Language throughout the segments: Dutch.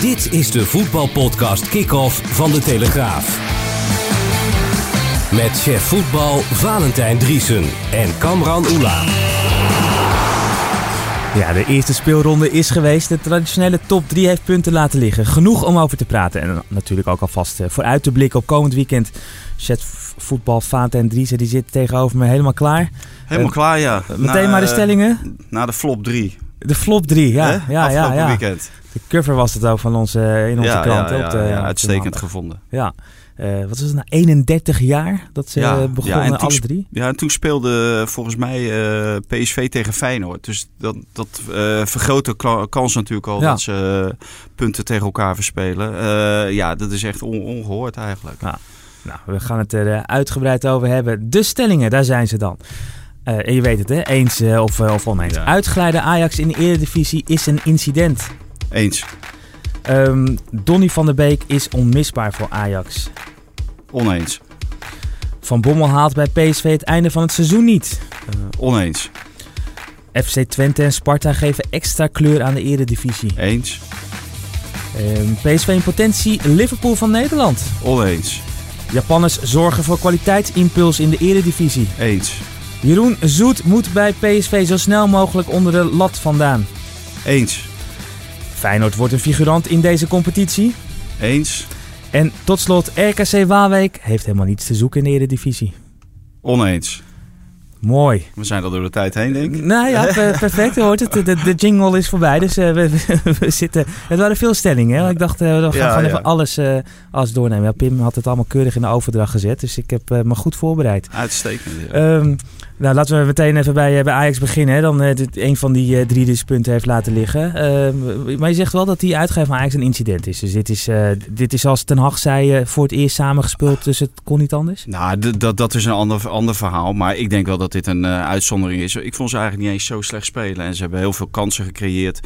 Dit is de voetbalpodcast Kick-Off van De Telegraaf. Met chef voetbal Valentijn Driesen en Kamran Oela. Ja, de eerste speelronde is geweest. De traditionele top 3 heeft punten laten liggen. Genoeg om over te praten. En natuurlijk ook alvast eh, vooruit te blikken op komend weekend. Chef voetbal Valentijn Driesen die zit tegenover me helemaal klaar. Helemaal Eh, klaar, ja. Meteen Na, maar de eh, stellingen. Na de flop 3. De flop 3, ja. hè? ja, ja, Afgelopen ja. weekend. De cover was het ook van onze, in onze ja, krant. ja, ja, op de, ja, de uitstekend gevonden. Ja. Eh, wat is het nou? 31 jaar dat ze Ja, eh, begonnen, ja, alle drie? Ja, en toen speelde volgens mij eh, PSV tegen Feyenoord. Dus dat, dat eh, vergroot de kans natuurlijk al Ja. dat ze eh, punten tegen elkaar verspelen. Eh, ja, dat is echt on- ongehoord eigenlijk. Ja. Nou, we gaan het er eh, uitgebreid over hebben. De stellingen, daar zijn ze dan. Eh, je weet het, hè? Eens eh, of, eh, of oneens. Ja. Uitgeleide Ajax in de Eredivisie is een incident. Eens. Ehm, Donny van der Beek is onmisbaar voor Ajax. Oneens. Van Bommel haalt bij PSV het einde van het seizoen niet. Oneens. FC Twente en Sparta geven extra kleur aan de Eredivisie. Eens. Ehm, PSV in potentie Liverpool van Nederland. Oneens. Japanners zorgen voor kwaliteitsimpuls in de Eredivisie. Eens. Jeroen Zoet moet bij PSV zo snel mogelijk onder de lat vandaan. Eens. Feyenoord wordt een figurant in deze competitie. Eens. En tot slot, RKC Waalwijk heeft helemaal niets te zoeken in de Eredivisie. Oneens. Mooi. We zijn al door de tijd heen, denk ik. Nou ja, per- perfect. Hoort het. De, de jingle is voorbij. Dus eh, we, we zitten. Het waren veel stellingen. Hè? Ik dacht, eh, we gaan Ja, gewoon ja. even alles, alles doornemen. Ja, Pim had het allemaal keurig in de overdracht gezet. Dus ik heb me goed voorbereid. Uitstekend. Ehm, nou, laten we meteen even bij, bij Ajax beginnen. Hè. Dan dit, een van die drie dus punten heeft laten liggen. Ehm, maar je zegt wel dat die uitgeven van Ajax een incident is. Dus dit is, dit is als Ten Hag zei, voor het eerst samengespeeld. Dus het kon niet anders. Nou, dat, dat is een ander, ander verhaal. Maar ik denk wel dat dit een eh, uitzondering is. Ik vond ze eigenlijk niet eens zo slecht spelen. En ze hebben heel veel kansen gecreëerd.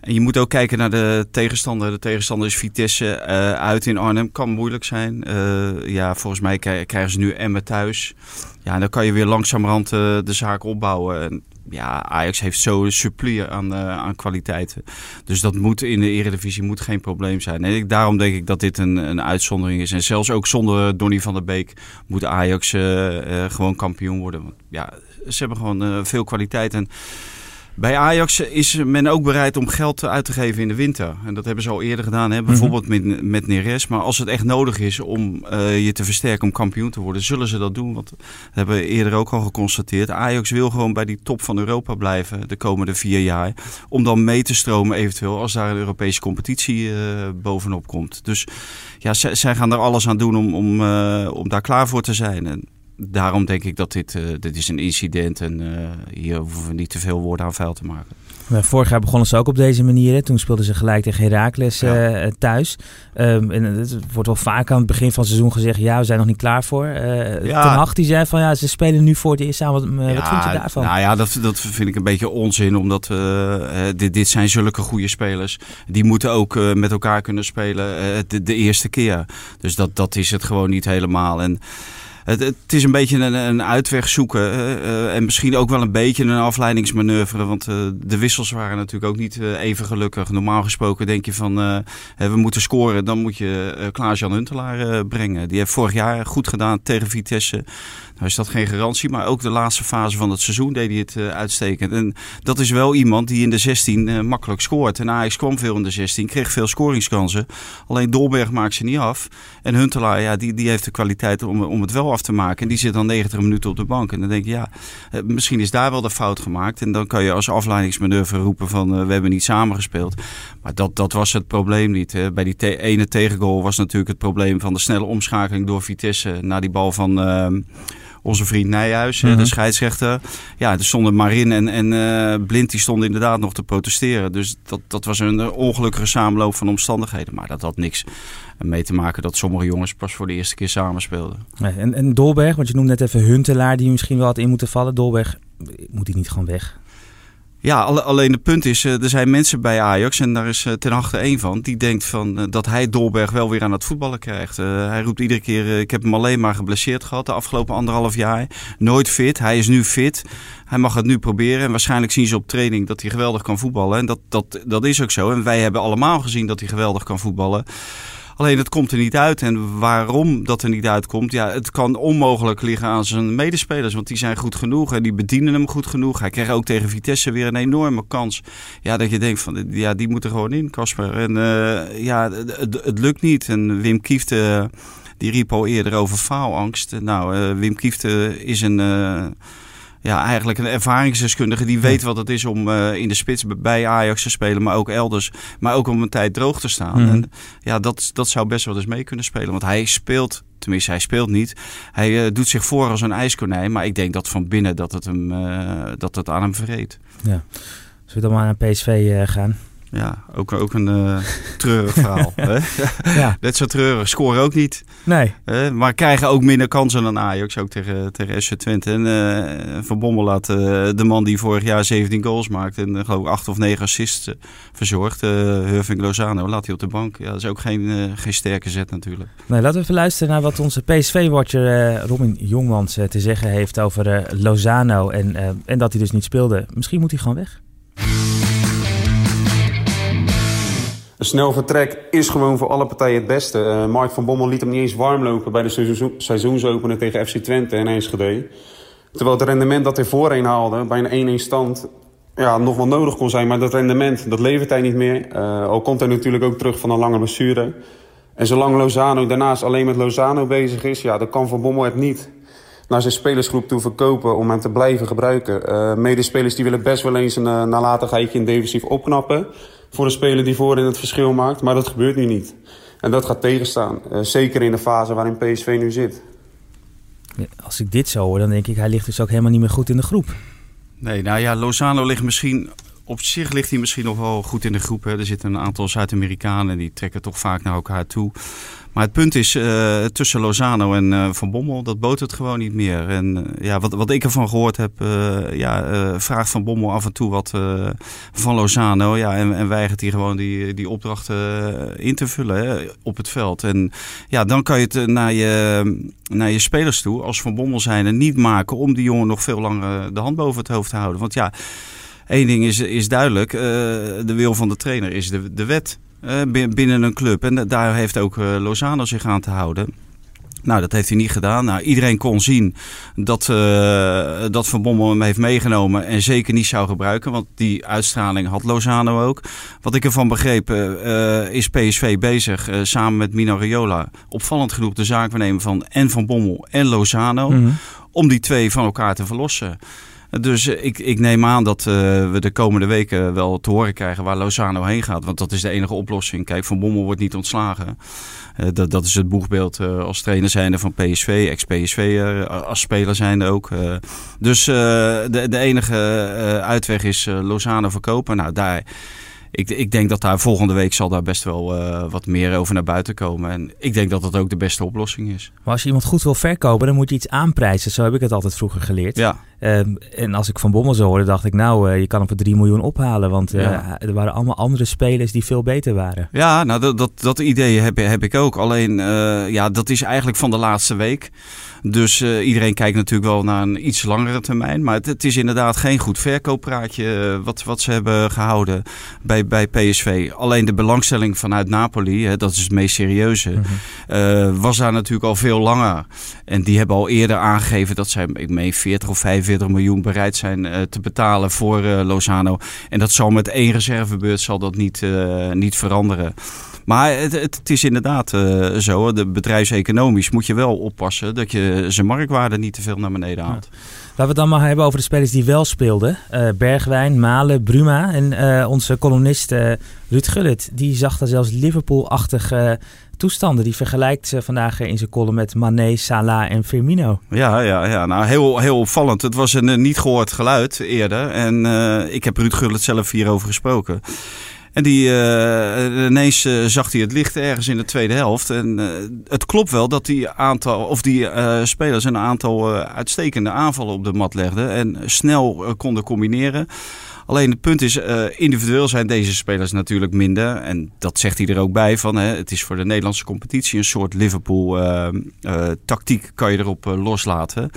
En je moet ook kijken naar de tegenstander. De tegenstander is Vitesse eh, uit in Arnhem. Kan moeilijk zijn. Eh, ja, volgens mij krij- krijgen ze nu Emmen thuis. Ja, en dan kan je weer langzamerhand eh, de zaak opbouwen. En ja, Ajax heeft zo een supplie aan, eh, aan kwaliteiten. Dus dat moet in de Eredivisie moet geen probleem zijn. En daarom denk ik dat dit een, een uitzondering is. En zelfs ook zonder Donny van der Beek moet Ajax eh, eh, gewoon kampioen worden. Ja, ze hebben gewoon veel kwaliteit. En bij Ajax is men ook bereid om geld uit te geven in de winter. En dat hebben ze al eerder gedaan, hè? bijvoorbeeld met, met Neres. Maar als het echt nodig is om eh, je te versterken om kampioen te worden, zullen ze dat doen. Want dat hebben we eerder ook al geconstateerd. Ajax wil gewoon bij die top van Europa blijven de komende vier jaar. Om dan mee te stromen eventueel als daar een Europese competitie eh, bovenop komt. Dus ja, zij, zij gaan er alles aan doen om, om, eh, om daar klaar voor te zijn. En daarom denk ik dat dit, eh, dit is een incident en eh, hier hoeven we niet te veel woorden aan vuil te maken. Vorig jaar begonnen ze ook op deze manier. Hè. Toen speelden ze gelijk tegen Heracles Ja. eh, thuis. Ehm, en het wordt wel vaak aan het begin van het seizoen gezegd... ja, we zijn nog niet klaar voor. Eh Ja. Ten Hag die zei van... ja, ze spelen nu voor het eerst aan. Wat, wat vind je daarvan? Nou ja, dat, dat vind ik een beetje onzin. Omdat dit, dit zijn zulke goede spelers. Die moeten ook met elkaar kunnen spelen de, de eerste keer. Dus dat, dat is het gewoon niet helemaal. En het, is een beetje een, uitweg zoeken. eh, eh, en misschien ook wel een beetje een afleidingsmanoeuvre. Want eh, de wissels waren natuurlijk ook niet even gelukkig. Normaal gesproken denk je van we moeten scoren. Dan moet je Klaas-Jan Huntelaar brengen. Die heeft vorig jaar goed gedaan tegen Vitesse. Nou is dat geen garantie, maar ook de laatste fase van het seizoen deed hij het eh, uitstekend. En dat is wel iemand die in de 16 eh, makkelijk scoort. En Ajax kwam veel in de 16, kreeg veel scoringskansen. Alleen Dolberg maakt ze niet af. En Huntelaar, ja, die, die heeft de kwaliteit om, om het wel af te maken. En die zit dan 90 minuten op de bank. En dan denk je, ja, eh, misschien is daar wel de fout gemaakt. En dan kan je als afleidingsmanoeuvre roepen van we hebben niet samengespeeld. Maar dat, dat was het probleem niet. Bij die te- ene tegengoal was natuurlijk het probleem van de snelle omschakeling door Vitesse naar die bal van... onze vriend Nijhuis, Mhm. de scheidsrechter. Ja, er stonden Marin en, en eh, Blind die stonden inderdaad nog te protesteren. Dus dat, dat was een eh, ongelukkige samenloop van omstandigheden. Maar dat had niks mee te maken dat sommige jongens pas voor de eerste keer samenspeelden. Nee, en, en Dolberg, want je noemde net even Huntelaar die misschien wel had in moeten vallen. Dolberg, moet hij niet gewoon weg? Ja, alle- alleen het punt is, eh, er zijn mensen bij Ajax, en daar is eh, ten achter één van, die denkt van, eh, dat hij Dolberg wel weer aan het voetballen krijgt. Hij roept iedere keer, ik heb hem alleen maar geblesseerd gehad de afgelopen anderhalf jaar. Nooit fit, hij is nu fit. Hij mag het nu proberen en waarschijnlijk zien ze op training dat hij geweldig kan voetballen. En dat, dat, dat is ook zo. En wij hebben allemaal gezien dat hij geweldig kan voetballen. Alleen het komt er niet uit. En waarom dat er niet uitkomt, ja, het kan onmogelijk liggen aan zijn medespelers. Want die zijn goed genoeg en die bedienen hem goed genoeg. Hij kreeg ook tegen Vitesse weer een enorme kans. Ja, dat je denkt van, ja, die moet er gewoon in, Casper. En eh, ja, het, lukt niet. En Wim Kieft, eh, die riep al eerder over faalangst. Nou, eh, Wim Kieft eh, is een... ja, eigenlijk een ervaringsdeskundige die weet wat het is om eh, in de spits bij Ajax te spelen, maar ook elders. Maar ook om een tijd droog te staan. Mhm. En ja, dat, dat zou best wel eens mee kunnen spelen. Want hij speelt, tenminste hij speelt niet. Hij eh, doet zich voor als een ijskonijn. Maar ik denk dat van binnen dat het, hem, eh, dat het aan hem verreed. Zullen we dan maar naar PSV gaan? Ja, ook, ook een eh, treurig verhaal. hè? Ja, Net zo treurig. Scoren ook niet. nee. hè? maar krijgen ook minder kansen dan Ajax. Ook tegen, tegen SC Twente. En eh, Van Bommel laat eh, de man die vorig jaar 17 goals maakte. En geloof ik 8 of 9 assists verzorgd. eh Hurving Lozano laat hij op de bank. Ja, dat is ook geen, geen sterke zet natuurlijk. Nee, laten we even luisteren naar wat onze PSV-watcher Robin Jongmans te zeggen heeft over Lozano. En, en dat hij dus niet speelde. Misschien moet hij gewoon weg. Een snel vertrek is gewoon voor alle partijen het beste. Eh, Mark van Bommel liet hem niet eens warm lopen bij de seizoen- seizoensopener tegen FC Twente en Enschede. Terwijl het rendement dat hij voorheen haalde, bij een 1-1 stand, ja, nog wel nodig kon zijn. Maar dat rendement, dat levert hij niet meer. Eh, al komt hij natuurlijk ook terug van een lange blessure. En zolang Lozano daarnaast alleen met Lozano bezig is, ja, dan kan Van Bommel het niet naar zijn spelersgroep toe verkopen om hem te blijven gebruiken. Eh, medespelers die willen best wel eens een uh, nalatigheidje in defensief opknappen voor een speler die voorin het verschil maakt, maar dat gebeurt nu niet. En dat gaat tegenstaan, Eh, zeker in de fase waarin PSV nu zit. Ja, Als ik dit zo hoor, dan denk ik hij ligt dus ook helemaal niet meer goed in de groep. Nee, nou ja, Lozano ligt misschien... Op zich ligt hij misschien nog wel goed in de groep. Hè. Er zitten een aantal Zuid-Amerikanen die trekken toch vaak naar elkaar toe. Maar het punt is, eh, tussen Lozano en eh, Van Bommel, dat boot het gewoon niet meer. En eh, ja, wat, wat ik ervan gehoord heb, ja, vraagt Van Bommel af en toe wat van Lozano. Ja, en, en weigert hij gewoon die, die opdracht eh, in te vullen op het veld. En ja, dan kan je het naar je, naar je spelers toe, als Van Bommel zijn, en niet maken om die jongen nog veel langer de hand boven het hoofd te houden. Want ja, één ding is, is duidelijk, de wil van de trainer is de, de wet. Eh, bin- binnen een club. En daar heeft ook eh, Lozano zich aan te houden. Nou, dat heeft hij niet gedaan. Nou, iedereen kon zien dat, eh, dat Van Bommel hem heeft meegenomen en zeker niet zou gebruiken. Want die uitstraling had Lozano ook. Wat ik ervan begreep is PSV bezig samen met Mino Raiola. Opvallend genoeg de zaakwaarnemer van en Van Bommel en Lozano. Mhm. Om die twee van elkaar te verlossen. Dus eh, ik, ik neem aan dat eh, we de komende weken wel te horen krijgen waar Lozano heen gaat. Want dat is de enige oplossing. Kijk, Van Bommel wordt niet ontslagen. Eh, dat, dat is het boegbeeld als trainer zijnde van PSV, ex-PSV als speler zijnde ook. dus de, de enige uitweg is Lozano verkopen. Nou, daar, ik, ik denk dat daar volgende week zal daar best wel wat meer over naar buiten komen. En ik denk dat dat ook de beste oplossing is. Maar als je iemand goed wil verkopen, dan moet je iets aanprijzen. Zo heb ik het altijd vroeger geleerd. Ja, Ehm, en als ik Van Bommel zo hoorde, dacht ik, nou, eh, je kan hem voor 3 miljoen ophalen. Want eh, Ja. er waren allemaal andere spelers die veel beter waren. Ja, nou dat, dat, dat idee heb, heb ik ook. Alleen, eh, ja, dat is eigenlijk van de laatste week. Dus iedereen kijkt natuurlijk wel naar een iets langere termijn. Maar het, het is inderdaad geen goed verkooppraatje wat, wat ze hebben gehouden bij, bij PSV. Alleen de belangstelling vanuit Napoli, hè, dat is het meest serieuze, Mhm. was daar natuurlijk al veel langer. En die hebben al eerder aangegeven dat zij, ik meen 40 of 45 miljoen bereid zijn eh, te betalen voor eh, Lozano. En dat zal met één reservebeurt zal dat niet, eh, niet veranderen. Maar het, het, is inderdaad uh, zo. De bedrijfseconomisch moet je wel oppassen dat je zijn marktwaarde niet te veel naar beneden haalt. Laten we het dan maar hebben over de spelers die wel speelden. Uh, Bergwijn, Malen, Bruma. En uh, onze columnist Ruud Gullit, die zag daar zelfs Liverpool-achtige toestanden. Die vergelijkt ze vandaag in zijn column met Mané, Salah en Firmino. Ja, ja, ja. Nou, heel, heel opvallend. Het was een niet gehoord geluid eerder. En ik heb Ruud Gullit zelf hierover gesproken. En die, ineens uh, zag hij het licht ergens in de tweede helft. En uh, het klopt wel dat die, aantal, of die spelers een aantal uitstekende aanvallen op de mat legden. En snel konden combineren. Alleen het punt is, individueel zijn deze spelers natuurlijk minder. En dat zegt hij er ook bij van. Hè, het is voor de Nederlandse competitie een soort Liverpool-tactiek kan je erop loslaten.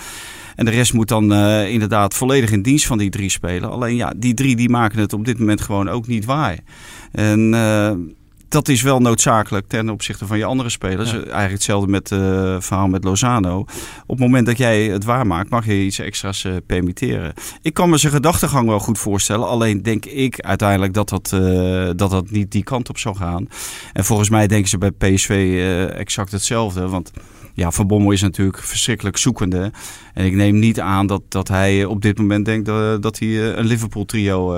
En de rest moet dan uh, inderdaad volledig in dienst van die drie spelen. Alleen ja, die drie die maken het op dit moment gewoon ook niet waar. En uh, dat is wel noodzakelijk ten opzichte van je andere spelers. Ja. Eigenlijk hetzelfde met het uh, verhaal met Lozano. Op het moment dat jij het waarmaakt, mag je iets extra's uh, permitteren. Ik kan me zijn gedachtegang wel goed voorstellen. Alleen denk ik uiteindelijk dat dat, uh, dat dat niet die kant op zal gaan. En volgens mij denken ze bij PSV exact hetzelfde. Want ja, Van Bommel is natuurlijk verschrikkelijk zoekende. En ik neem niet aan dat, dat hij op dit moment denkt dat, dat hij een Liverpool trio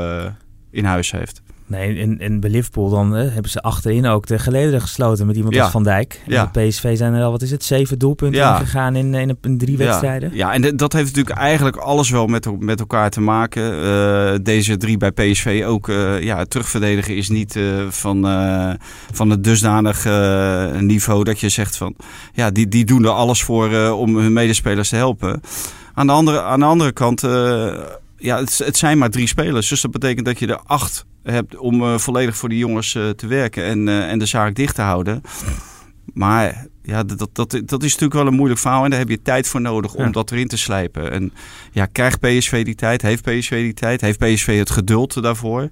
in huis heeft. Nee, en, en bij Liverpool dan hebben ze achterin ook de gelederen gesloten met iemand als Van Dijk. En ja. bij PSV zijn er al, wat is het, zeven doelpunten ja. gegaan in, in, in, drie wedstrijden. Ja, en dat heeft natuurlijk eigenlijk alles wel met, met elkaar te maken. Uh, deze drie bij PSV ook, uh, ja, het terugverdedigen is niet uh, van, van het dusdanig niveau dat je zegt van, ja, die, die doen er alles voor om hun medespelers te helpen. Aan de andere, aan de andere kant ja, het, het, zijn maar drie spelers. Dus dat betekent dat je er acht hebt om uh, volledig voor die jongens uh, te werken en, uh, en de zaak dicht te houden. Maar ja, dat, dat, dat, dat is natuurlijk wel een moeilijk verhaal. En daar heb je tijd voor nodig om ja. dat erin te slijpen. En ja, krijgt PSV die tijd? Heeft PSV die tijd? Heeft PSV het geduld daarvoor?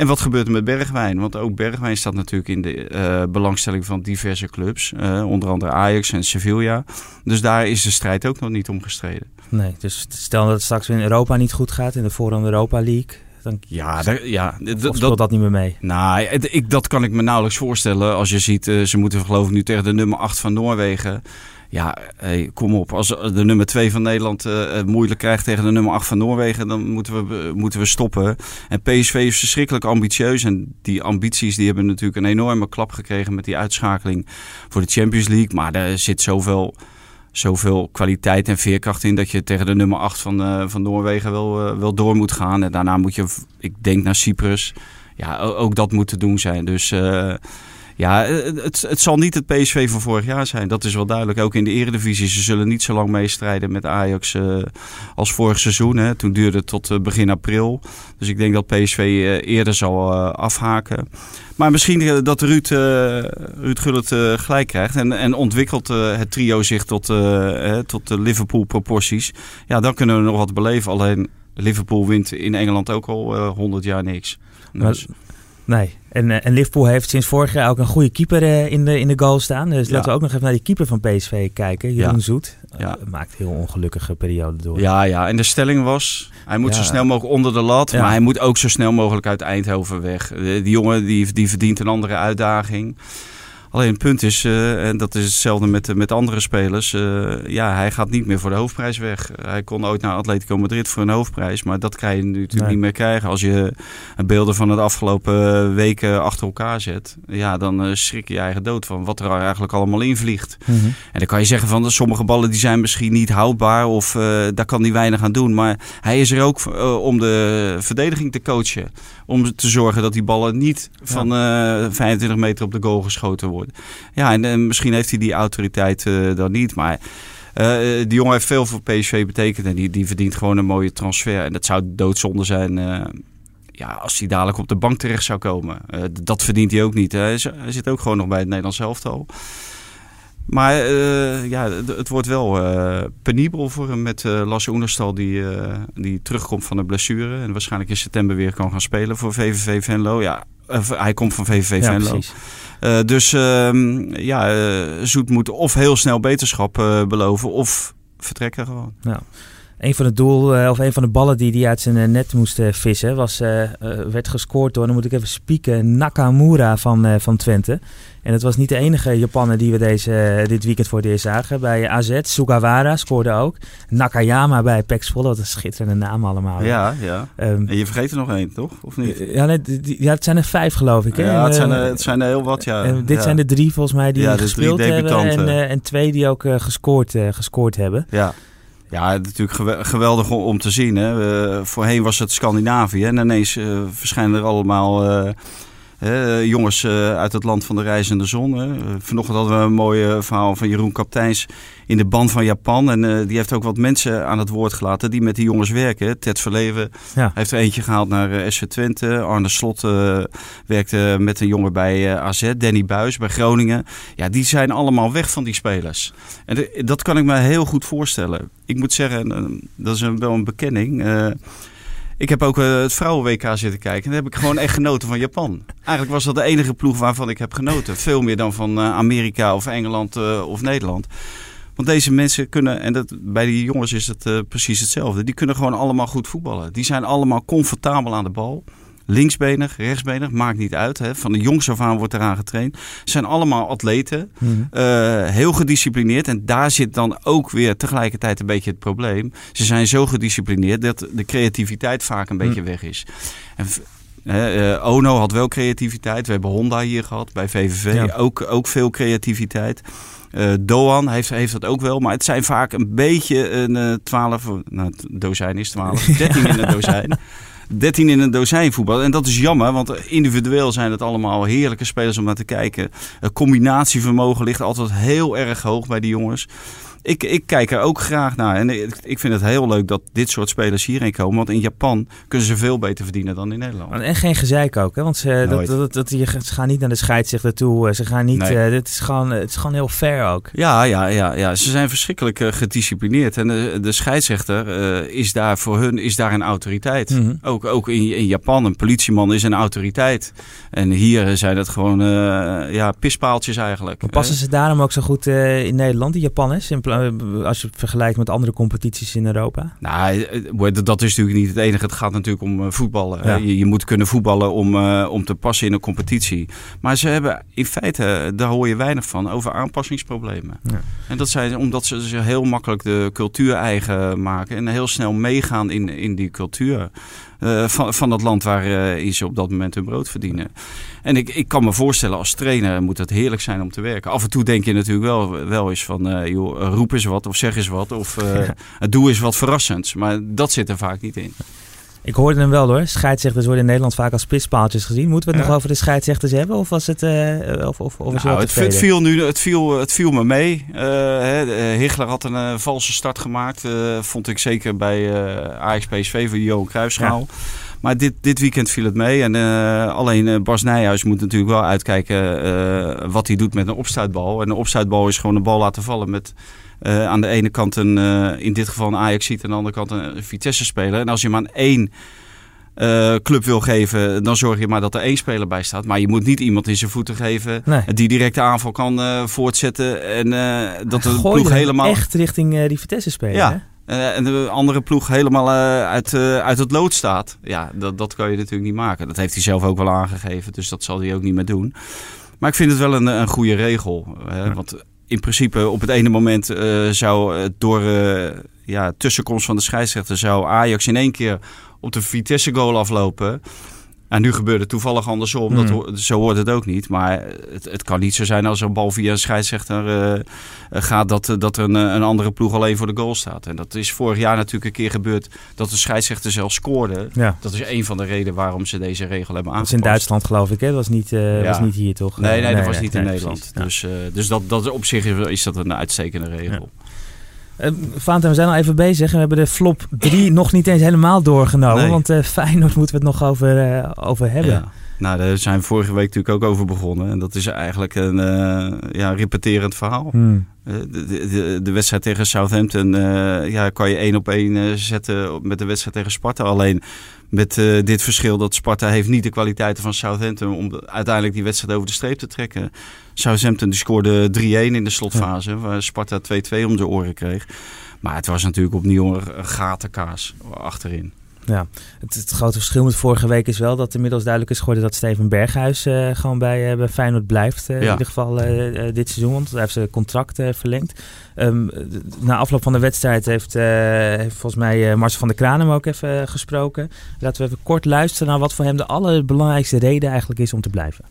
En wat gebeurt er met Bergwijn? Want ook Bergwijn staat natuurlijk in de uh, belangstelling van diverse clubs. Uh, onder andere Ajax en Sevilla. Dus daar is de strijd ook nog niet om gestreden. Nee, dus stel dat het straks in Europa niet goed gaat, in de voorhand Europa League. Dan ja, daar, ja dat, dat niet meer mee? Nou, ik, dat kan ik me nauwelijks voorstellen. Als je ziet, uh, ze moeten geloof ik nu tegen de nummer 8 van Noorwegen. Ja, kom op. Als de nummer 2 van Nederland uh, moeilijk krijgt tegen de nummer 8 van Noorwegen, dan moeten we, moeten we stoppen. En PSV is verschrikkelijk ambitieus. En die ambities die hebben natuurlijk een enorme klap gekregen met die uitschakeling voor de Champions League. Maar er zit zoveel zoveel kwaliteit en veerkracht in dat je tegen de nummer 8 van, van Noorwegen wel, wel door moet gaan. En daarna moet je, ik denk naar Cyprus, ja, ook dat moet te doen zijn. Dus ja, het, het zal niet het PSV van vorig jaar zijn. Dat is wel duidelijk. Ook in de eredivisie. Ze zullen niet zo lang meestrijden met Ajax als vorig seizoen. Hè. Toen duurde het tot begin april. Dus ik denk dat PSV eerder zal afhaken. Maar misschien dat Ruud, Ruud Gullit gelijk krijgt en, en ontwikkelt het trio zich tot, tot de Liverpool proporties. Ja, dan kunnen we nog wat beleven. Alleen Liverpool wint in Engeland ook al 100 jaar niks. Dus. Nee, en, en Liverpool heeft sinds vorig jaar ook een goede keeper in de, in de goal staan. Dus ja. laten we ook nog even naar die keeper van PSV kijken. Jeroen ja. Zoet. Ja. maakt heel ongelukkige periode door. Ja, ja, en de stelling was... Hij moet zo snel mogelijk onder de lat, maar hij moet ook zo snel mogelijk uit Eindhoven weg. Die jongen die, die verdient een andere uitdaging. Alleen het punt is, uh, en dat is hetzelfde met, met andere spelers, uh, ja, hij gaat niet meer voor de hoofdprijs weg. Hij kon ooit naar Atletico Madrid voor een hoofdprijs, maar dat kan je natuurlijk nee. niet meer krijgen. Als je beelden van het afgelopen weken achter elkaar zet, ja, dan schrik je je eigen dood van wat er eigenlijk allemaal invliegt. Mm -hmm. En dan kan je zeggen van sommige ballen die zijn misschien niet houdbaar of daar kan hij weinig aan doen. Maar hij is er ook om de verdediging te coachen. Om te zorgen dat die ballen niet van ja. 25 meter op de goal geschoten worden. Ja, en, en misschien heeft hij die autoriteit uh, dan niet. Maar uh, die jongen heeft veel voor PSV betekend. En die, die verdient gewoon een mooie transfer. En dat zou doodzonde zijn uh, ja, als hij dadelijk op de bank terecht zou komen. dat verdient hij ook niet. Hè. Hij zit ook gewoon nog bij het Nederlands elftal. Maar ja, het wordt wel penibel voor hem met Lasse Oenerstal die, die terugkomt van de blessure. En waarschijnlijk in september weer kan gaan spelen voor VVV Venlo. Ja, hij komt van VVV Venlo. Dus uh, ja, uh, Zoet moet of heel snel beterschap beloven of vertrekken gewoon. Ja. Een van de doel, eh, of een van de ballen die hij uit zijn eh, net moest eh, vissen, was, werd gescoord door, dan moet ik even spieken, Nakamura van, van Twente. En het was niet de enige Japaner die we deze, dit weekend voor het eerst zagen. Bij AZ, Sugawara scoorde ook. Nakayama bij Pek Zwolle, wat een schitterende naam allemaal. Ja, ja. Ehm, En je vergeet er nog één, toch? Of niet? ja, nee, het zijn er vijf geloof ik. Hè? Ja, het zijn, er, het zijn er heel wat, ja. en dit ja. zijn de drie volgens mij die Ja, de drie gespeeld hebben. En, en twee die ook gescoord, gescoord hebben. Ja. Ja, natuurlijk gewe- geweldig om- te zien. Hè. Eh, voorheen was het Scandinavië en ineens eh, verschijnen er allemaal jongens eh, uit het land van de reizende zon. Hè. Eh, vanochtend hadden we een mooi verhaal van Jeroen Kapteins in de band van Japan. En eh, die heeft ook wat mensen aan het woord gelaten die met die jongens werken. Ted Verleven Ja. heeft er eentje gehaald naar SV Twente. Arne Slot werkte met een jongen bij AZ. Danny Buis bij Groningen. Ja, die zijn allemaal weg van die spelers. En de- dat kan ik me heel goed voorstellen. Ik moet zeggen, dat is een, wel een bekenning. Ik heb ook eh, het vrouwen-WK zitten kijken. En daar heb ik gewoon echt genoten van Japan. Eigenlijk was dat de enige ploeg waarvan ik heb genoten. Veel meer dan van eh, Amerika of Engeland eh, of Nederland. Want deze mensen kunnen, en dat, bij die jongens is het precies hetzelfde. Die kunnen gewoon allemaal goed voetballen. Die zijn allemaal comfortabel aan de bal. Linksbenig, rechtsbenig, maakt niet uit. Hè. Van de jongs af aan wordt eraan getraind. Ze zijn allemaal atleten. Mhm. Eh, heel gedisciplineerd. En daar zit dan ook weer tegelijkertijd een beetje het probleem. Ze zijn zo gedisciplineerd dat de creativiteit vaak een beetje weg is. En, eh, Ono had wel creativiteit. We hebben Honda hier gehad bij VVV. Ja. Ook, ook veel creativiteit. Eh, Doan heeft, heeft dat ook wel. Maar het zijn vaak een beetje een eh, twaalf... nou, het dozijn is twaalf. Dertien in een dozijn. 13 in een dozijn voetbal. En dat is jammer, want individueel zijn het allemaal heerlijke spelers om naar te kijken. Het combinatievermogen ligt altijd heel erg hoog bij die jongens. Ik, ik kijk er ook graag naar. En ik, ik vind het heel leuk dat dit soort spelers hierheen komen. Want in Japan kunnen ze veel beter verdienen dan in Nederland. En geen gezeik ook, hè? want ze, dat, dat, dat, ze gaan niet naar de scheidsrechter toe. eh, Ze gaan niet. Nee. eh, dit is gewoon, het is gewoon heel fair ook. Ja, ja, ja, ja, ze zijn verschrikkelijk eh, gedisciplineerd. En de, de scheidsrechter eh, is daar voor hun is daar een autoriteit. Mhm. Ook, ook in, in Japan, een politieman is een autoriteit. En hier zijn het gewoon eh, ja, pispaaltjes eigenlijk. Maar passen ze daarom ook zo goed eh, in Nederland, die Japanners? In pla- als je het vergelijkt met andere competities in Europa? Nou, eh, dat is natuurlijk niet het enige. Het gaat natuurlijk om eh, voetballen. Ja. Je, je moet kunnen voetballen om, eh, om te passen in een competitie. Maar ze hebben in feite, eh, daar hoor je weinig van, over aanpassingsproblemen. Ja. En dat zijn omdat ze zich heel makkelijk de cultuur eigen maken. En heel snel meegaan in, in die cultuur. eh, van, van het land waarin ze op dat moment hun brood verdienen. En ik, ik kan me voorstellen, als trainer moet het heerlijk zijn om te werken. Af en toe denk je natuurlijk wel, wel eens van, eh, joh, roep eens wat of zeg eens wat. Of eh, doe eens wat verrassends. Maar dat zit er vaak niet in. Ik hoorde hem wel hoor. Scheidsrechters worden in Nederland vaak als spitspaaltjes gezien. Moeten we het Ja. nog over de scheidsrechters hebben? Of was het. eh, of, of, of Nou, het, viel nu, het, viel, het viel me mee. Eh, eh, Hichler had een eh, valse start gemaakt. eh, vond ik zeker bij eh Ajax PSV voor Johan Cruijffschaal. Maar dit, dit weekend viel het mee. En eh, alleen eh, Bas Nijhuis moet natuurlijk wel uitkijken eh, wat hij doet met een opstuitbal. En een opstuitbal is gewoon een bal laten vallen met aan de ene kant een, in dit geval een Ajax ziet, aan de andere kant een Vitesse speler. En als je hem aan één club wil geven, dan zorg je maar dat er één speler bij staat. Maar je moet niet iemand in zijn voeten geven Nee. die direct de aanval kan voortzetten. En dat de ploeg helemaal. echt richting die Vitesse spelen. Ja. Eh, en de andere ploeg helemaal eh, uit, eh, uit het lood staat. Ja, dat, dat kan je natuurlijk niet maken. Dat heeft hij zelf ook wel aangegeven. Dus dat zal hij ook niet meer doen. Maar ik vind het wel een, een goede regel. Hè? Ja. Want in principe op het ene moment zou door ja, tussenkomst van de scheidsrechter... zou Ajax in één keer op de Vitesse goal aflopen... En nu gebeurde het toevallig andersom. Dat, Hmm. zo hoort het ook niet. Maar het, het kan niet zo zijn als een bal via een scheidsrechter eh, eh, gaat... Dat, eh, dat er een, een andere ploeg alleen voor de goal staat. En dat is vorig jaar natuurlijk een keer gebeurd... dat de scheidsrechter zelf scoorde. Ja. Dat is een van de redenen waarom ze deze regel hebben Dat aangepast. is in Duitsland geloof ik, hè? Dat was niet, Ja. was niet hier toch? Nee, nee, dat was niet in Nederland. Ja. Dus, dus dat, dat op zich is, is dat een uitstekende regel. Eh, Vaantijn, we zijn al even bezig. We hebben de flop 3 nog niet eens helemaal doorgenomen. Nee. Want eh Feyenoord moeten we het nog over, eh, over hebben. Ja. Nou, daar zijn we vorige week natuurlijk ook over begonnen. En dat is eigenlijk een eh, ja, repeterend verhaal. Hmm. Eh, De, de, de, wedstrijd tegen Southampton eh, ja, kan je één op één zetten met de wedstrijd tegen Sparta. Alleen met dit verschil dat Sparta heeft niet de kwaliteiten van Southampton om de- uiteindelijk die wedstrijd over de streep te trekken. Southampton die scoorde 3-1 in de slotfase, waar Sparta 2-2 om de oren kreeg. Maar het was natuurlijk opnieuw een gatenkaas achterin. Ja, het, het, grote verschil met vorige week is wel dat inmiddels duidelijk is geworden dat Steven Berghuis uh, gewoon bij, uh, bij Feyenoord blijft. Uh, ja. In ieder geval dit seizoen, want hij heeft zijn contract verlengd. Um, na afloop van de wedstrijd heeft, heeft volgens mij Marcel van der Kraan hem ook even gesproken. Laten we even kort luisteren naar wat voor hem de allerbelangrijkste reden eigenlijk is om te blijven.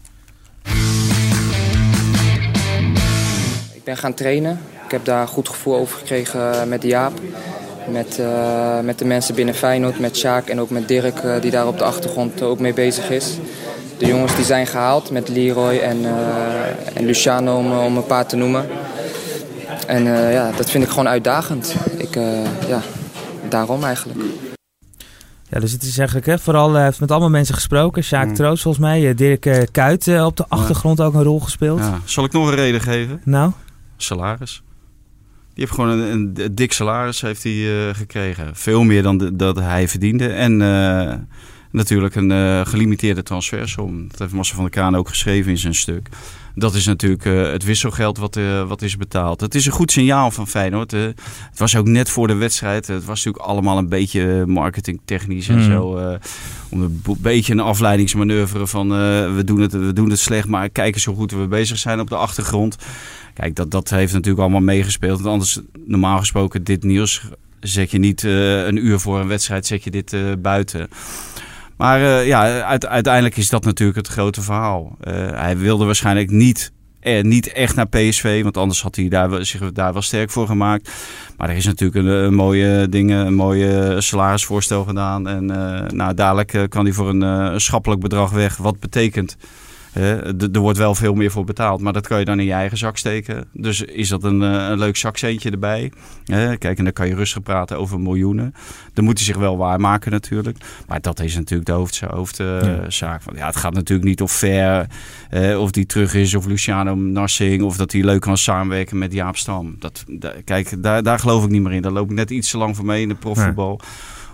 Ik ben gaan trainen. Ik heb daar goed gevoel over gekregen met Jaap. Met, uh, met de mensen binnen Feyenoord, met Sjaak en ook met Dirk uh, die daar op de achtergrond ook mee bezig is. De jongens die zijn gehaald met Leroy en, uh, en Luciano om, om een paar te noemen. En ja, dat vind ik gewoon uitdagend. Ik, ja, daarom eigenlijk. Ja, dus het is eigenlijk hè, vooral hij heeft met allemaal mensen gesproken. Sjaak mm. Troost volgens mij, Dirk Kuyt op de achtergrond ook een rol gespeeld. Ja. Zal ik nog een reden geven? Nou? Salaris. Die heeft gewoon een, een, dik salaris heeft hij, uh, gekregen. Veel meer dan de, dat hij verdiende. En uh, natuurlijk een uh, gelimiteerde transfersom. Dat heeft Massa van der Kraan ook geschreven in zijn stuk. Dat is natuurlijk het wisselgeld wat, wat is betaald. Het is een goed signaal van Feyenoord. het was ook net voor de wedstrijd. Het was natuurlijk allemaal een beetje marketingtechnisch en mm. zo. om een beetje een afleidingsmanoeuvre van we, doen het, we doen het slecht, maar kijken zo goed we bezig zijn op de achtergrond. Kijk, dat, dat heeft natuurlijk allemaal meegespeeld. Want anders, normaal gesproken, dit nieuws zet je niet uh, een uur voor een wedstrijd, zet je dit uh, buiten. Maar uh, ja, uiteindelijk is dat natuurlijk het grote verhaal. hij wilde waarschijnlijk niet, niet echt naar PSV, want anders had hij daar, zich daar wel sterk voor gemaakt. Maar er is natuurlijk een, mooie dingen, een mooie salarisvoorstel gedaan. En nou, dadelijk kan hij voor een schappelijk bedrag weg. Wat betekent er wordt wel veel meer voor betaald, maar dat kan je dan in je eigen zak steken. Dus is dat een, eh, een leuk zakcentje erbij. kijk, en dan kan je rustig praten over miljoenen. Dan moet hij zich wel waarmaken natuurlijk. Maar dat is natuurlijk de hoofdzaak. Hoofdzaak. ja. ja, het gaat natuurlijk niet of Ver, of die terug is, of Luciano Narsing, of dat hij leuk kan samenwerken met Jaap Stam. Dat, kijk, daar, daar geloof ik niet meer in. Daar loop ik net iets te lang voor mee in de profvoetbal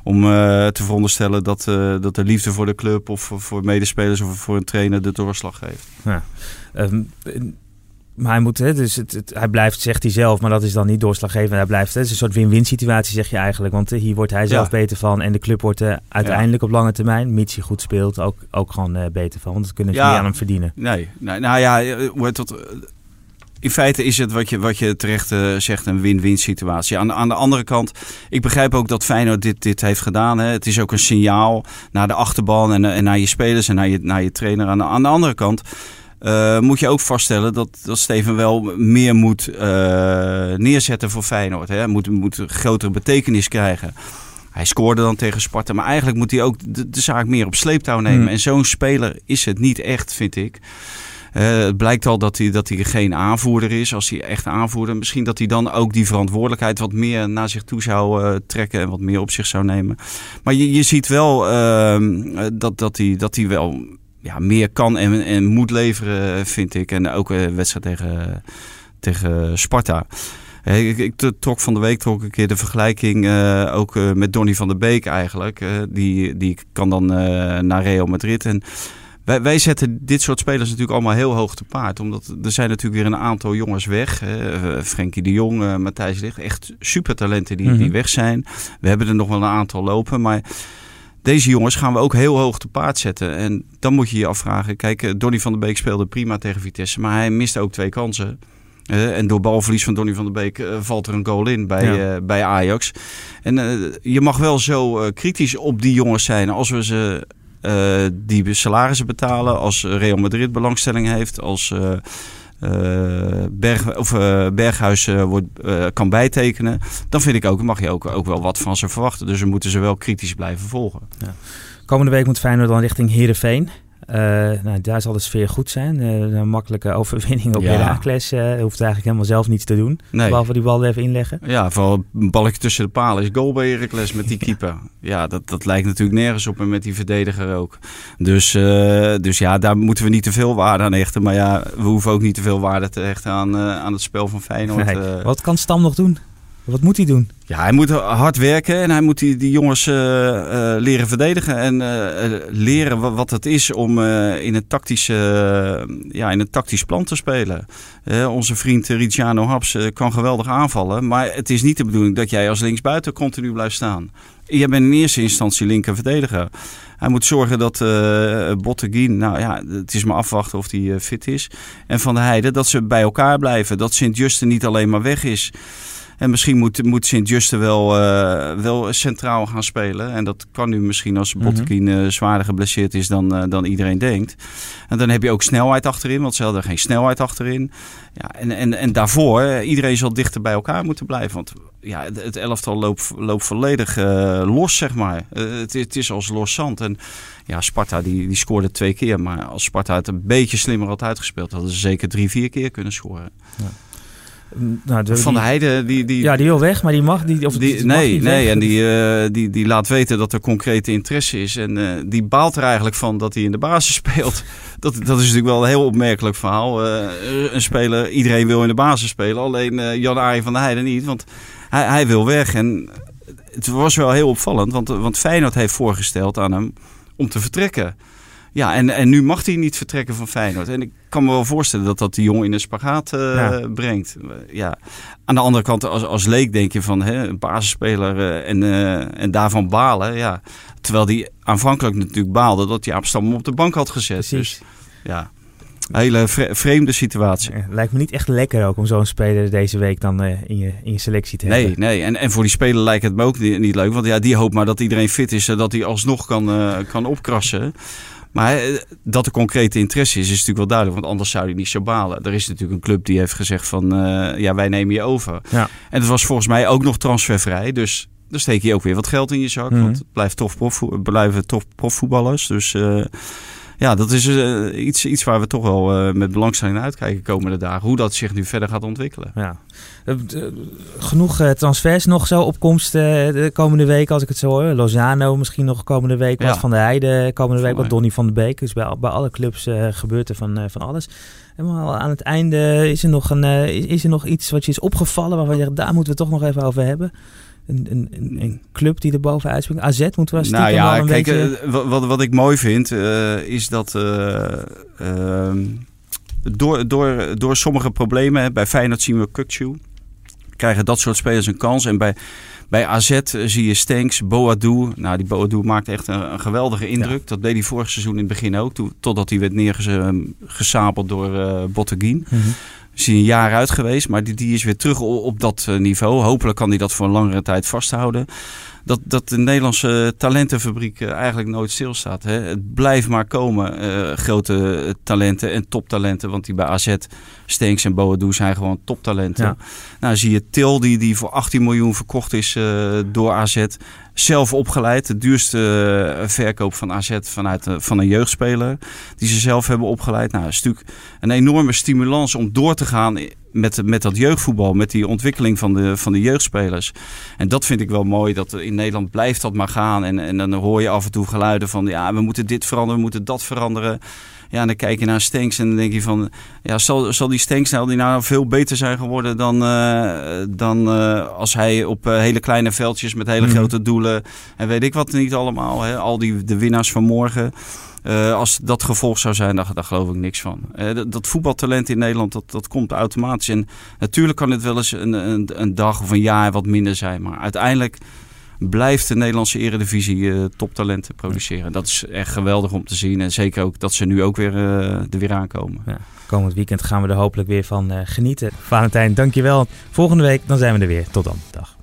om uh, te veronderstellen dat, uh, dat de liefde voor de club of voor medespelers of voor een trainer de doorslag geeft. Ja. Um, maar hij moet, hè, dus het, het, hij blijft, zegt hij zelf, maar dat is dan niet doorslaggevend. Hij blijft, hè, het is een soort win-win situatie, zeg je eigenlijk. Want uh, hier wordt hij zelf ja. beter van en de club wordt uh, uiteindelijk ja. op lange termijn, mits hij goed speelt, ook, ook gewoon uh, beter van. Want dat kunnen ze niet aan hem verdienen. Nee, nee nou ja, hoe heet dat? In feite is het wat je, wat je terecht uh, zegt een win-win situatie. Aan, aan de andere kant, ik begrijp ook dat Feyenoord dit, dit heeft gedaan. Hè. Het is ook een signaal naar de achterban en, en naar je spelers en naar je, naar je trainer. Aan de, aan de andere kant uh, moet je ook vaststellen dat, dat Steven wel meer moet uh, neerzetten voor Feyenoord. Hè. Moet, moet grotere betekenis krijgen. Hij scoorde dan tegen Sparta, maar eigenlijk moet hij ook de, de zaak meer op sleeptouw nemen. Hmm. En zo'n speler is het niet echt, vind ik. Uh, het blijkt al dat hij, dat hij geen aanvoerder is. Als hij echt aanvoerder, misschien dat hij dan ook die verantwoordelijkheid wat meer naar zich toe zou uh, trekken en wat meer op zich zou nemen. Maar je, je ziet wel uh, dat, dat, hij, dat hij wel ja, meer kan en, en moet leveren, vind ik. En ook een wedstrijd tegen, tegen Sparta. Ik, ik, trok van de week trok een keer de vergelijking ook met Donny van der Beek eigenlijk. Die, die kan dan naar Real Madrid. En wij, wij zetten dit soort spelers natuurlijk allemaal heel hoog te paard. Omdat er zijn natuurlijk weer een aantal jongens weg. Hè. Frenkie de Jong, uh, Matthijs Licht. Echt supertalenten die, mm -hmm. die weg zijn. We hebben er nog wel een aantal lopen. Maar deze jongens gaan we ook heel hoog te paard zetten. En dan moet je je afvragen. Kijk, Donny van der Beek speelde prima tegen Vitesse. Maar hij miste ook twee kansen. Uh, en door balverlies van Donny van der Beek uh, valt er een goal in bij, ja. uh, bij Ajax. En je mag wel zo kritisch op die jongens zijn als we ze uh, die salarissen betalen. Als Real Madrid belangstelling heeft. Als uh, Berg, of, Berghuis wordt, kan bijtekenen. Dan vind ik ook, mag je ook, ook wel wat van ze verwachten. Dus we moeten ze wel kritisch blijven volgen. Ja. Komende week moet Feyenoord dan richting Heerenveen. Uh, nou, daar zal de sfeer goed zijn. Uh, een makkelijke overwinning op ja. Heracles. Uh, hoeft eigenlijk helemaal zelf niets te doen. Nee. Behalve die bal even inleggen. Ja, vooral een balletje tussen de palen is goal bij Heracles met die keeper. ja, dat, dat lijkt natuurlijk nergens op en met die verdediger ook. Dus, dus ja, daar moeten we niet te veel waarde aan hechten. Maar ja, we hoeven ook niet te veel waarde te hechten aan, aan het spel van Feyenoord. Nee. Wat kan Stam nog doen? Wat moet hij doen? Ja, hij moet hard werken en hij moet die, jongens uh, uh, leren verdedigen. En uh, leren wat het is om in, een tactische, ja, in een tactisch plan te spelen. onze vriend Ricciano Haps kan geweldig aanvallen. Maar het is niet de bedoeling dat jij als linksbuiten continu blijft staan. Je bent in eerste instantie linker verdediger. Hij moet zorgen dat uh, Botteguin, nou ja, het is maar afwachten of hij fit is. En Van de Heide, dat ze bij elkaar blijven. Dat Sint-Juste niet alleen maar weg is. En misschien moet, moet Sint-Juste wel, uh, wel centraal gaan spelen. En dat kan nu misschien als Botteguin mm zwaarder geblesseerd is dan, uh, dan iedereen denkt. En dan heb je ook snelheid achterin, want ze hadden geen snelheid achterin. Ja, en, en, en daarvoor, iedereen zal dichter bij elkaar moeten blijven. Want ja, het elftal loopt, loopt volledig los, zeg maar. Het, het, is als los zand. En ja, Sparta die, die scoorde twee keer. Maar als Sparta het een beetje slimmer had uitgespeeld, hadden ze zeker drie, vier keer kunnen scoren. Ja. Nou, van de Heide, die, die... Ja, die wil weg, maar die mag... Die, of die, nee, nee en die, uh, die, die laat weten dat er concrete interesse is. En uh, die baalt er eigenlijk van dat hij in de basis speelt. Dat, dat is natuurlijk wel een heel opmerkelijk verhaal. Uh, een speler, iedereen wil in de basis spelen. Alleen Jan-Arie van der Heide niet, want hij, hij wil weg. En het was wel heel opvallend, want, want Feyenoord heeft voorgesteld aan hem om te vertrekken. Ja, en, en nu mag hij niet vertrekken van Feyenoord. En ik kan me wel voorstellen dat dat die jongen in een spagaat uh, brengt. Ja. Aan de andere kant, als, als leek denk je van hè, een basisspeler uh, en, uh, en daarvan balen. Ja. Terwijl die aanvankelijk natuurlijk baalde dat hij Amsterdam op de bank had gezet. Precies. Dus ja, een hele vreemde situatie. lijkt me niet echt lekker ook om zo'n speler deze week dan in, je, in je selectie te nee, hebben. Nee, en, en voor die speler lijkt het me ook niet, niet leuk. Want ja, die hoopt maar dat iedereen fit is, zodat hij alsnog kan, kan opkrassen. Maar eh, dat er concrete interesse is, is natuurlijk wel duidelijk. Want anders zou hij niet zo balen. Er is natuurlijk een club die heeft gezegd van... Uh, ja, wij nemen je over. Ja. En het was volgens mij ook nog transfervrij. Dus dan steek je ook weer wat geld in je zak. Mm Want het blijft tof blijven tof profvoetballers. Dus... Uh, ja, dat is uh, iets, iets waar we toch wel uh, met belangstelling naar uitkijken komende dagen. Hoe dat zich nu verder gaat ontwikkelen. Ja. Uh, genoeg transfers nog zo opkomst de komende week als ik het zo hoor. Lozano misschien nog komende week. Wat van de Heide komende week. Wat Donny van de Beek. Dus bij, bij alle clubs gebeurt er van, van alles. En aan het einde is er, nog een, is, is, er nog iets wat je is opgevallen waarvan je zegt, daar moeten we het toch nog even over hebben een, een, een, club die er bovenuit springt? AZ moeten we Nou ja, kijk, beetje... Eh, wat, wat ik mooi vind uh, is dat uh, uh, door, door, door sommige problemen, bij Feyenoord zien we Kukcu, krijgen dat soort spelers een kans. En bij, bij AZ zie je Stenks, Boadu. Nou, die Boadu maakt echt een, een geweldige indruk. Ja. Dat deed hij vorig seizoen in het begin ook, to, totdat hij werd neergesapeld door uh, Botteguin. Mm -hmm is hij een jaar uit geweest, maar die, die is weer terug op dat eh, niveau. Hopelijk kan hij dat voor een langere tijd vasthouden. Dat, dat de Nederlandse talentenfabriek eh, eigenlijk nooit stilstaat. Hè. Het blijft maar komen, uh, grote talenten en toptalenten. Want die bij AZ, Stenks en Boadu zijn gewoon toptalenten. Ja. Nou zie je Til, die, die voor 18 miljoen verkocht is uh, door AZ zelf opgeleid. De duurste eh, verkoop van AZ vanuit eh, van een jeugdspeler. Die ze zelf hebben opgeleid. Nou, is natuurlijk een enorme stimulans om door te gaan met, met dat jeugdvoetbal. Met die ontwikkeling van de, van de jeugdspelers. En dat vind ik wel mooi. Dat in Nederland blijft dat maar gaan. En, en dan hoor je af en toe geluiden van... ja, we moeten dit veranderen, we moeten dat veranderen. Ja, en dan kijk je naar Stenks en dan denk je van... Ja, zal, zal die Stenks nou, die nou veel beter zijn geworden dan, uh, dan uh, als hij op uh, hele kleine veldjes met hele mm. grote doelen... en weet ik wat niet allemaal, hè, al die de winnaars van morgen... Uh, als dat gevolg zou zijn, daar, daar geloof ik niks van. Uh, dat, dat, voetbaltalent in Nederland, dat, dat komt automatisch. En natuurlijk kan het wel eens een, een, een dag of een jaar wat minder zijn. Maar uiteindelijk blijft de Nederlandse eredivisie uh, toptalenten produceren. Dat is echt geweldig om te zien. En zeker ook dat ze nu ook weer uh, er weer aankomen. Ja, komend weekend gaan we er hopelijk weer van uh, genieten. Valentijn, dankjewel. Volgende week dan zijn we er weer. Tot dan. Dag.